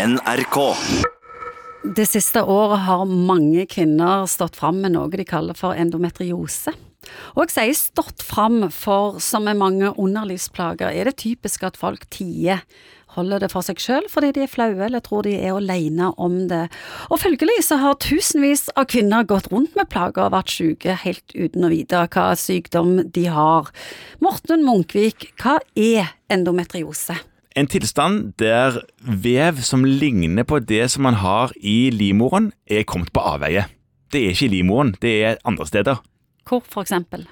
NRK. Det siste året har mange kvinner stått fram med noe de kaller for endometriose. Og jeg sier stått fram, for som med mange underlivsplager er det typisk at folk tier, holder det for seg selv fordi de er flaue eller tror de er alene om det. Og følgelig så har tusenvis av kvinner gått rundt med plager og vært syke helt uten å vite hva sykdom de har. Morten Munkvik, hva er endometriose? En tilstand der vev som ligner på det som man har i livmoren, er kommet på avveie. Det er ikke i livmoren, det er andre steder. Hvor for eksempel?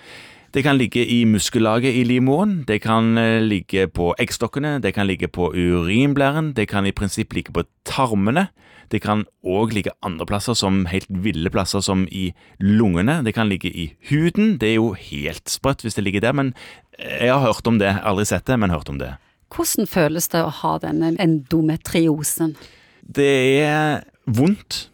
Det kan ligge i muskellaget i livmoren, det kan eh, ligge på eggstokkene, det kan ligge på urinblæren, det kan i prinsipp ligge på tarmene. Det kan òg ligge andre plasser, som helt ville plasser, som i lungene. Det kan ligge i huden. Det er jo helt sprøtt hvis det ligger der, men jeg har hørt om det. Aldri sett det, men hørt om det. Hvordan føles det å ha denne endometriosen? Det er vondt,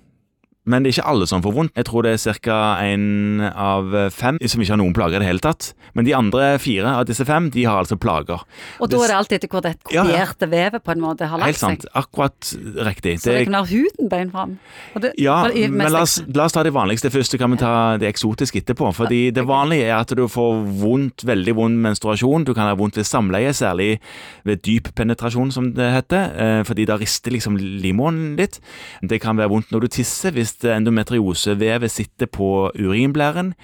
men det er ikke alle som får vondt. Jeg tror det er ca. én av fem som ikke har noen plager i det hele tatt. Men de andre fire av disse fem de har altså plager. Og da er det alltid etter hvor det Ja, ja. kopierte vevet på en måte har lagt seg? Helt sant. Akkurat riktig. Så det kan være huden bein fram. Det- Ja, det men la oss, la oss ta det vanligste først, så kan vi ta det eksotiske etterpå. Fordi det vanlige er at du får vondt, veldig vond menstruasjon. Du kan ha vondt ved samleie, særlig ved dyp penetrasjon, som det heter. eh, Fordi da rister liksom limoen litt. Det kan være vondt når du tisser, hvis endometriosevevet sitter på urinblæren.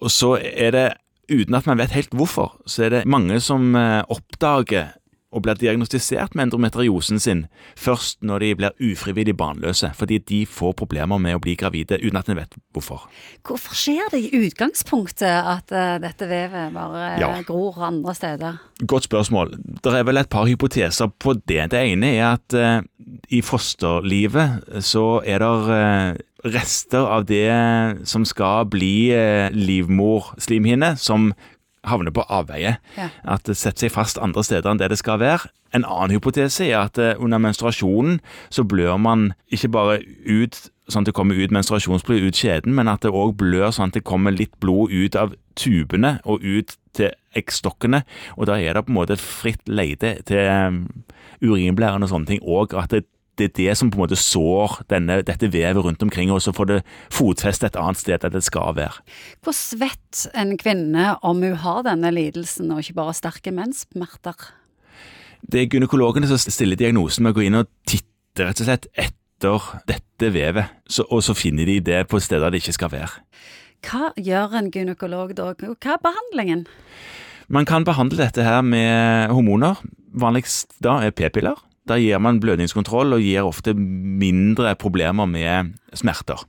Og så er det, uten at man vet helt hvorfor, så er det mange som eh, oppdager og blir diagnostisert med endometriosen sin først når de blir ufrivillig barnløse, fordi de får problemer med å bli gravide uten at en vet hvorfor. Hvorfor skjer det i utgangspunktet at eh, dette vevet bare Ja. gror andre steder? Godt spørsmål. Det er vel et par hypoteser på det. Det ene er at eh, i fosterlivet så er det eh, rester av det som skal bli eh, livmorslimhinne, som havner på avveie. Ja. At det setter seg fast andre steder enn det det skal være. En annen hypotese er at eh, under menstruasjonen så blør man ikke bare ut sånn at det kommer ut menstruasjonsblod ut skjeden, men at det òg blør sånn at det kommer litt blod ut av tubene og ut til eggstokkene. Og da er det på en måte fritt leide til urinblærene urinblæren og sånne ting òg. At det, det er det som på en måte sår denne, dette vevet rundt omkring, og så får det fotfeste et annet sted enn det skal være. Hvordan vet en kvinne om hun har denne lidelsen, og ikke bare sterke menssmerter? Det er gynekologene som stiller diagnosen med å gå inn og titte rett og slett etter dette vevet, så, og så finner de det på steder det ikke skal være. Hva gjør en gynekolog da? Hva er behandlingen? Man kan behandle dette her med hormoner. Vanligst da er p-piller. Da gir man blødningskontroll og gir ofte mindre problemer med smerter.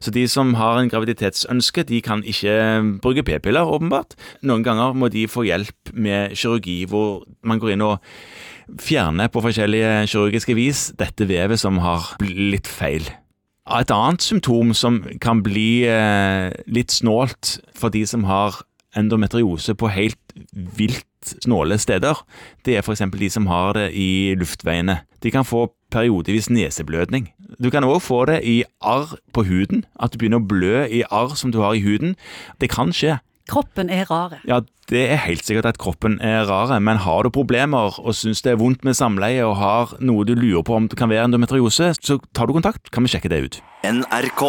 Så de som har en graviditetsønske, de kan ikke bruke p-piller, åpenbart. Noen ganger må de få hjelp med kirurgi, hvor man går inn og fjerner på forskjellige kirurgiske vis dette vevet som har blitt feil. Et annet symptom som kan bli eh, litt snålt for de som har endometriose på helt vilt snåle steder, det er f.eks. de som har det i luftveiene. De kan få periodevis neseblødning. Du kan òg få det i arr på huden, at du begynner å blø i arr som du har i huden. Det kan skje. Kroppen er rar. Ja, det er helt sikkert at kroppen er rare, men har du problemer og syns det er vondt med samleie og har noe du lurer på om det kan være endometriose, så tar du kontakt, kan vi sjekke det ut. NRK.